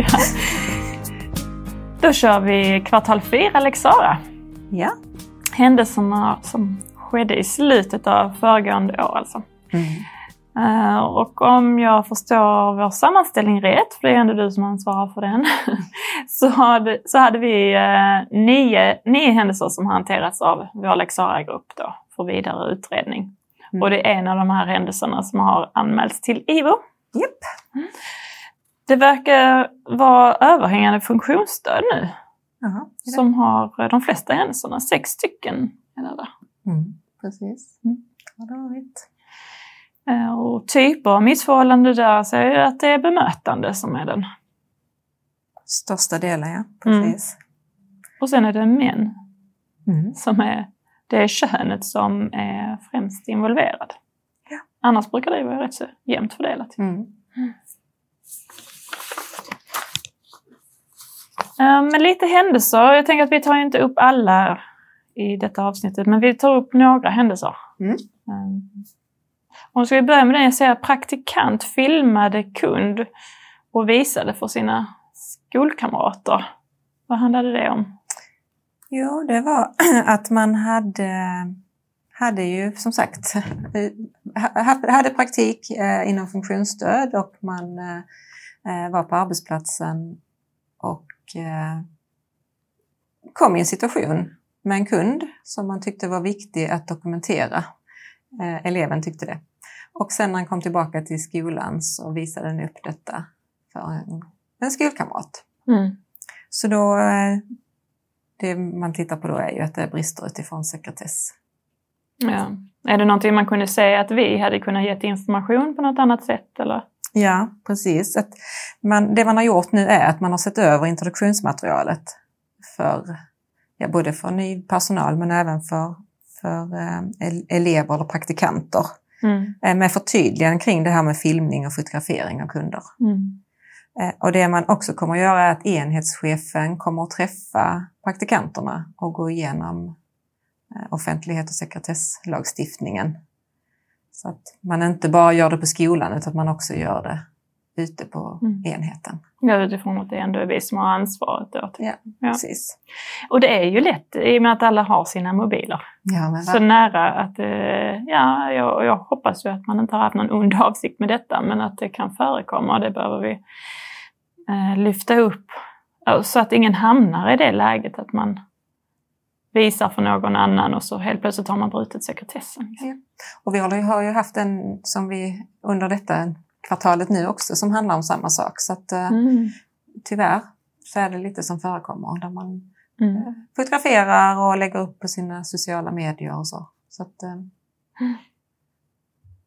ja. Då kör vi kvartal 4 Lex Sara. Ja. Händelserna som skedde i slutet av föregående år alltså. Mm. Uh, och om jag förstår vår sammanställning rätt, för det är ändå du som ansvarar för den, så, hade, så hade vi uh, nio, nio händelser som hanterats av vår Lex Sara-grupp då för vidare utredning. Mm. Och det är en av de här händelserna som har anmälts till IVO. Yep. Mm. Det verkar vara överhängande funktionsstöd nu. Det? som har de flesta händelserna. Sex stycken är det där. Mm. Precis. Mm. Ja, det har varit. Eh, Och typer av missförhållanden där så är det att det är bemötande som är den. Största delen, ja. Precis. Och sen är det män Mm. som är, det är könet som är främst involverad. Ja. Annars brukar det vara rätt så jämnt fördelat. Mm. Eh, Men lite händelser. Jag tänker att vi tar inte upp alla i detta avsnittet, men vi tar upp några händelser. Mm. Eh, Om ska vi börja med den jag säger praktikant filmade kund och visade för sina skolkamrater. Vad handlade det om? Jo, det var att man hade, hade ju som sagt ha- hade praktik eh, inom funktionsstöd och man eh, var på arbetsplatsen och eh, kom i en situation med en kund som man tyckte var viktig att dokumentera. Eh, Eleven tyckte det. Och sen när han kom tillbaka till skolan så visade den upp detta för en, en skolkamrat. Mm. Så då, eh, det man tittar på då är ju att det brister utifrån sekretess. Ja. Är det någonting man kunde säga att vi hade kunnat ge information på något annat sätt? Eller? Ja, precis. Att man, det man har gjort nu är att man har sett över introduktionsmaterialet för ja, både för ny personal men även för, för eh, el- elever eller praktikanter. Mm. Eh, med förtydliganden kring det här med filmning och fotografering av kunder. Mm. Eh, Och det man också kommer att göra är att enhetschefen kommer att träffa praktikanterna och gå igenom offentlighet och sekretesslagstiftningen. Så att man inte bara gör det på skolan utan att man också gör det ute på Mm. enheten. Ja, utifrån att det ändå är vi som har ansvaret då. typ. Ja, Ja. precis. Och det är ju lätt i och med att alla har sina mobiler. Ja, men Så nära att, eh, ja, jag, jag hoppas ju att man inte har haft någon ond avsikt med detta, men att det kan förekomma och det behöver vi eh, lyfta upp. Så att ingen hamnar i det läget att man visar för någon annan och så helt plötsligt har man brutit sekretessen. Och vi har ju- haft en som vi under detta kvartalet nu också som handlar om samma sak. Så att eh, Mm. tyvärr så är det lite som förekommer där man Mm. fotograferar och lägger upp på sina sociala medier och så. Så att, eh,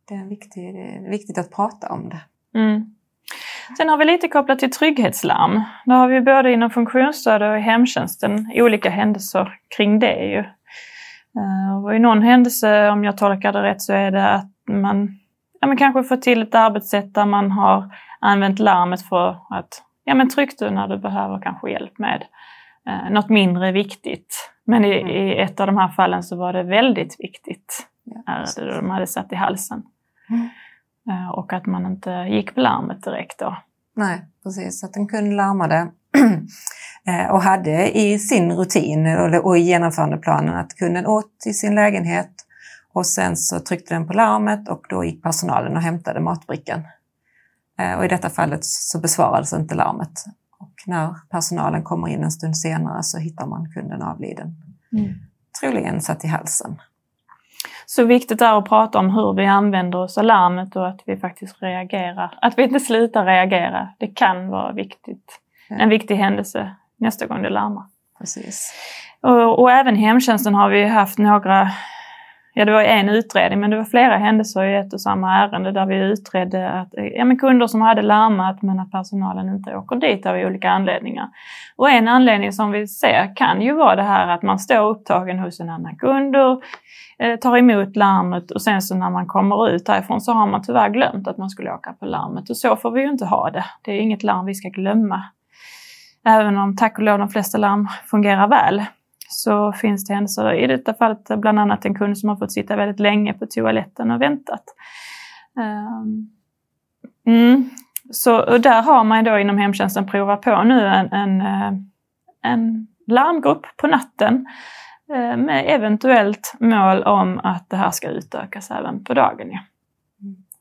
det, är viktigt, viktigt att prata om det. Mm. Sen har vi lite kopplat till trygghetslarm. Då har vi både inom funktionsstöd och i hemtjänsten olika händelser kring det ju. Eh, Och i någon händelse, om jag tolkar det rätt, så är det att man ja, men kanske får till ett arbetssätt där man har använt larmet för att ja, men tryck du när du behöver kanske hjälp med eh, något mindre viktigt. Men i, i ett av de här fallen så var det väldigt viktigt. Ja, det de hade satt i halsen. Mm. Eh, Och att man inte gick på larmet direkt då. Nej, precis. Så att en kund larmade eh, och hade i sin rutin och- i genomförandeplanen att kunden åt i sin lägenhet och sen så tryckte den på larmet och då gick personalen och hämtade matbrickan. Eh, Och i detta fallet så besvarades inte larmet. Och när personalen kommer in en stund senare så hittar man kunden avliden. Troligen satt i halsen. Så viktigt är att prata om hur vi använder oss av larmet och att vi faktiskt reagerar. Att vi inte slutar reagera. Det kan vara viktigt. En viktig händelse nästa gång det larmar. Precis. Och, och även hemtjänsten har vi haft några, ja det var en utredning men det var flera händelser i ett och samma ärende där vi utredde att ja, men kunder som hade larmat men att personalen inte åker dit av olika anledningar. Och en anledning som vi ser kan ju vara det här att man står upptagen hos en annan kund och eh, tar emot larmet och sen så när man kommer ut därifrån så har man tyvärr glömt att man skulle åka på larmet och så får vi ju inte ha det. Det är inget larm vi ska glömma. Även om tack och lov de flesta larm fungerar väl så finns det händelser, i detta fallet bland annat en kund som har fått sitta väldigt länge på toaletten och väntat. Ehm, mm. så och där har man då inom hemtjänsten provat på nu en, en, eh, en larmgrupp på natten eh, med eventuellt mål om att det här ska utökas även på dagen. Ja.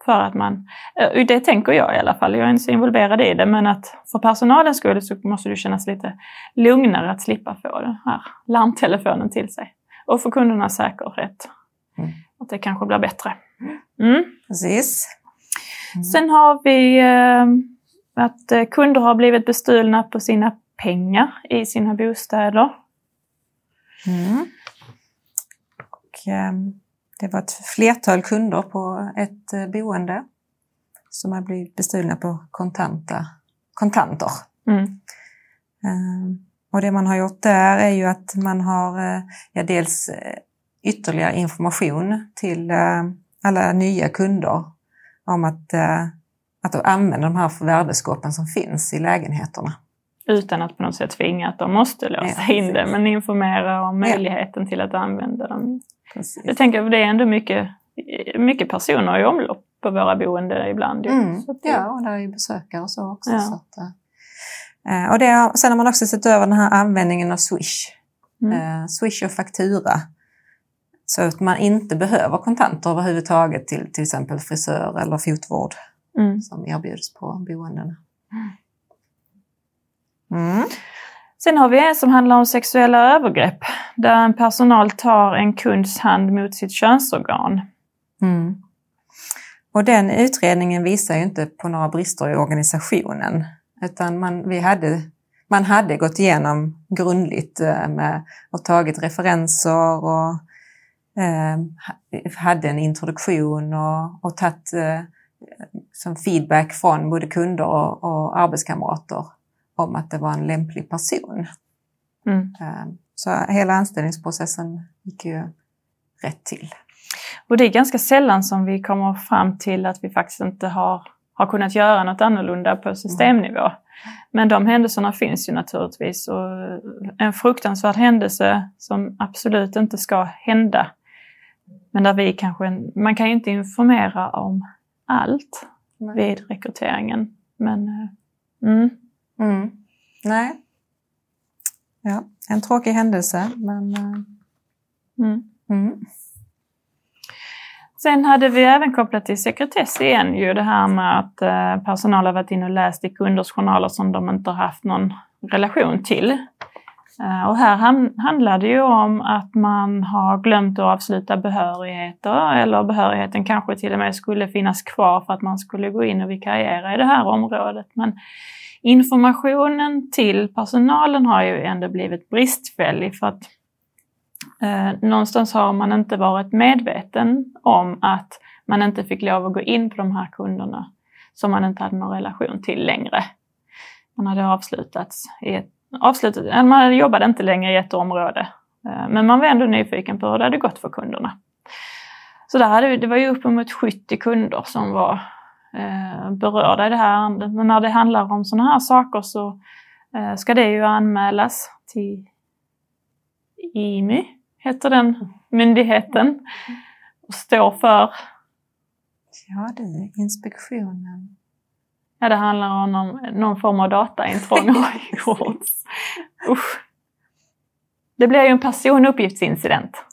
För att man, eh, det tänker jag i alla fall, jag är inte så involverad i det, men att för personalens skull så måste det kännas lite lugnare att slippa få den här larmtelefonen till sig. Och för kundernas säkerhet. Mm. Att det kanske blir bättre. Mm. Precis. Mm. Sen har vi eh, att eh, kunder har blivit bestulna på sina pengar i sina bostäder. Mm. Och, eh, det var ett flertal kunder på ett eh, boende som har blivit bestulna på kontanta, kontanter. Mm. Eh, och det man har gjort där är ju att man har eh, ja, dels ytterligare information till alla nya kunder om att, att använda de här värdeskåpen som finns i lägenheterna. Utan att på något sätt tvinga att de måste låsa ja, in det, men informera om möjligheten ja. till att använda dem. Precis. Jag tänker att det är ändå mycket, mycket personer i omlopp på våra boenden ibland. Mm. Så ja, och det är ju besökare och så också. Ja. Så att, eh, och det, sen har man också sett över den här användningen av Swish. Mm. Eh, Swish och faktura. Så att man inte behöver kontanter överhuvudtaget till till exempel frisör eller fotvård mm. som erbjuds på boendena. Mm. Sen har vi en som handlar om sexuella övergrepp där en personal tar en kunds hand mot sitt könsorgan. Mm. Och den utredningen visar ju inte på några brister i organisationen utan man, vi hade, man hade gått igenom grundligt eh, med, och tagit referenser och eh, hade en introduktion och, och tagit eh, som feedback från både kunder och, och arbetskamrater om att det var en lämplig person. Mm. Ehm, så hela anställningsprocessen gick ju rätt till. Och det är ganska sällan som vi kommer fram till att vi faktiskt inte har, har kunnat göra något annorlunda på systemnivå. Mm. Men de händelserna finns ju naturligtvis och en fruktansvärd händelse som absolut inte ska hända. Men där vi kanske, man kan ju inte informera om allt Nej. vid rekryteringen. Men, eh, mm. Mm. Nej. Ja, en tråkig händelse, men... Eh, mm. Mm. Sen hade vi även kopplat till sekretess igen ju det här med att eh, personal har varit inne och läst i kunders journaler som de inte har haft någon relation till. Eh, och här handlar det ju om att man har glömt att avsluta behörigheter eller behörigheten kanske till och med skulle finnas kvar för att man skulle gå in och vikariera i det här området. Men informationen till personalen har ju ändå blivit bristfällig för att eh, någonstans har man inte varit medveten om att man inte fick lov att gå in på de här kunderna som man inte hade någon relation till längre. Man hade avslutats i ett, avslutat, man jobbade inte längre i ett område. Eh, men man var ändå nyfiken på hur det hade gått för kunderna. Så det var ju uppemot 70 kunder som var berörda i det här ärendet. Men när det handlar om sådana här saker så eh, ska det ju anmälas till IMY, heter den myndigheten, och står för Ja, är inspektionen. Ja, det handlar om någon, någon form av dataintrång har gjorts. Usch. Det blir ju en personuppgiftsincident.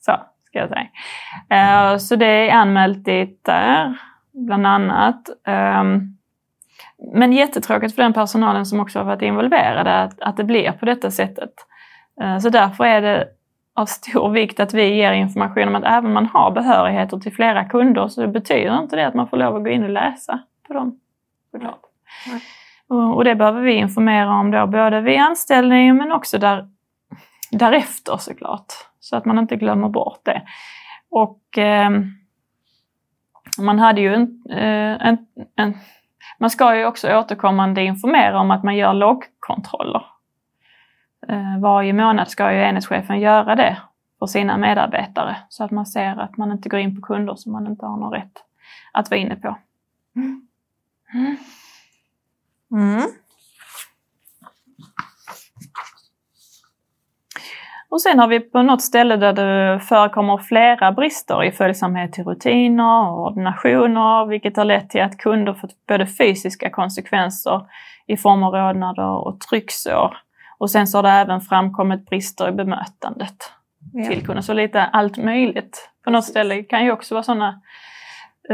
Så, ska jag säga. Uh, så det är anmält dit där bland annat. Um, men jättetråkigt för den personalen som också har varit involverade att, att det blir på detta sättet. Uh, så därför är det av stor vikt att vi ger information om att även om man har behörigheter till flera kunder så betyder inte det att man får lov att gå in och läsa på dem. Såklart. Och, det behöver vi informera om då både vid anställning men också där, därefter såklart. Så att man inte glömmer bort det. Och eh, man hade ju en, eh, en, en, man ska ju också återkommande informera om att man gör loggkontroller. Eh, varje månad ska ju enhetschefen göra det för sina medarbetare så att man ser att man inte går in på kunder som man inte har någon rätt att vara inne på. Mm. Mm. mm. Och sen har vi på något ställe där det förekommer flera brister i följsamhet till rutiner och ordinationer, vilket har lett till att kunder fått både fysiska konsekvenser i form av rodnader och trycksår. Och sen så har det även framkommit brister i bemötandet Ja. till kunden. Så lite allt möjligt. På något ställe kan ju också vara sådana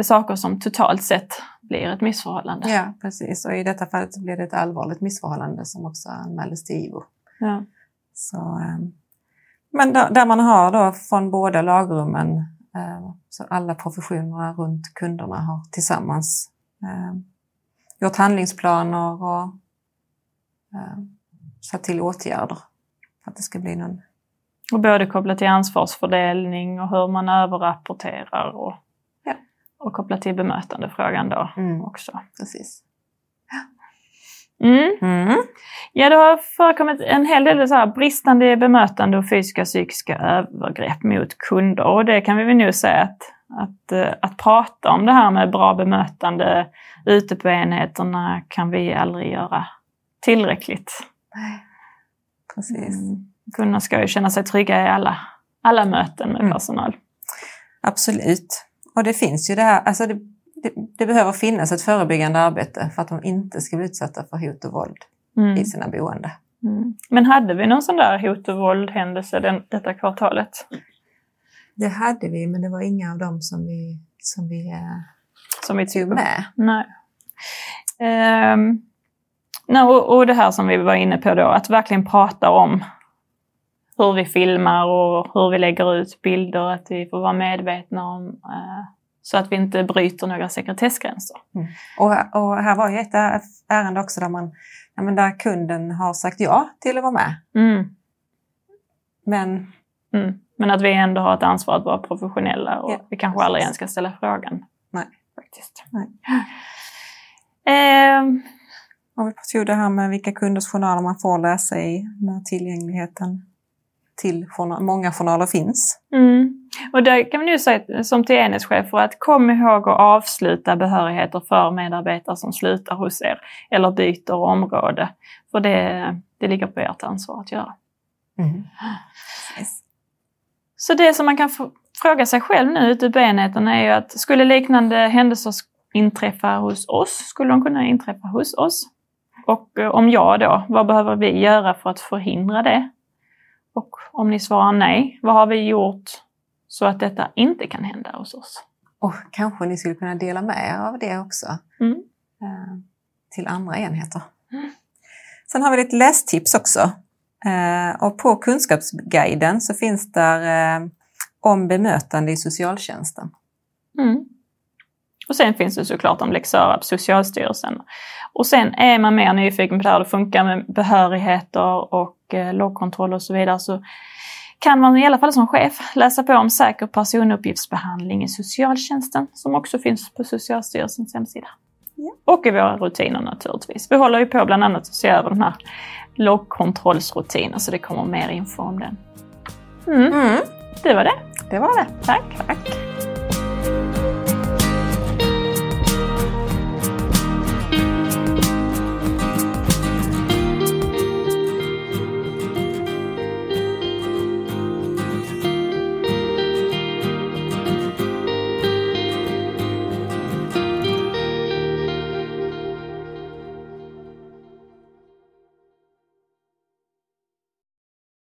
saker som totalt sett blir ett missförhållande. ja, precis. Och i detta fallet så blev det ett allvarligt missförhållande som också anmäldes till IVO. Ja. Så, eh, men där, där man har då från båda lagrummen, eh, så alla professionerna runt kunderna har tillsammans eh, gjort handlingsplaner och eh, satt till åtgärder för att det ska bli någon... Och både kopplat till ansvarsfördelning och hur man överrapporterar och, Ja. och kopplat till bemötandefrågan då Mm, också. precis. Mm. Mm. Ja, det har förekommit en hel del så här bristande bemötande och fysiska och psykiska övergrepp mot kunder. Och det kan vi väl nog säga att, att, eh, att prata om det här med bra bemötande ute på enheterna kan vi aldrig göra tillräckligt. Nej, Precis. Mm. Kunderna ska ju känna sig trygga i alla, alla möten med Mm. personal. Absolut. Och det finns ju det här, alltså det, det, det behöver finnas ett förebyggande arbete för att de inte ska bli utsatta för hot och våld Mm. i sina boende. Mm. Men hade vi någon sån där hot och våldhändelse den, detta kvartalet? Det hade vi, men det var inga av dem som vi, som vi eh, Som vi tog med. Nej. Ehm, nej, och, och det här som vi var inne på då, att verkligen prata om hur vi filmar och hur vi lägger ut bilder, att vi får vara medvetna om eh, så att vi inte bryter några sekretessgränser. Och, och här var ju ett ärende också där, man, ja, men där kunden har sagt ja till att vara med. Mm. Men Mm. Men att vi ändå har ett ansvar att vara professionella och Ja, vi kanske precis. aldrig ens ska ställa frågan. Nej. Faktiskt. Nej. Ehm, om vi tog det här med vilka kunders journaler man får läsa i när tillgängligheten till journal, många journaler finns. Mm. Och där kan vi nu säga som till enhetschefer att kom ihåg att avsluta behörigheter för medarbetare som slutar hos er eller byter område. För det, det ligger på ert ansvar att göra. Yes. Så det som man kan fråga sig själv nu ute på enheterna är ju att skulle liknande händelser inträffa hos oss, skulle de kunna inträffa hos oss? Och eh, om ja då, vad behöver vi göra för att förhindra det? Och om ni svarar nej, vad har vi gjort så att detta inte kan hända hos oss? Och kanske ni skulle kunna dela med er av det också Mm. eh, till andra enheter. Mm. Sen har vi lite lästips också. Eh, och på Kunskapsguiden så finns där eh, om bemötande i socialtjänsten. Mm. Och sen finns det såklart om Lex på Socialstyrelsen. Och sen är man mer nyfiken på det här det funkar med behörigheter och eh, logkontroll och så vidare så kan man i alla fall som chef läsa på om säker personuppgiftsbehandling i socialtjänsten som också finns på Socialstyrelsens hemsida. Och i våra rutiner naturligtvis. Vi håller ju på bland annat att se över den här loggkontrollsrutinen så det kommer mer info om den. Mm, Mm, det var det. det var det. Tack. Tack.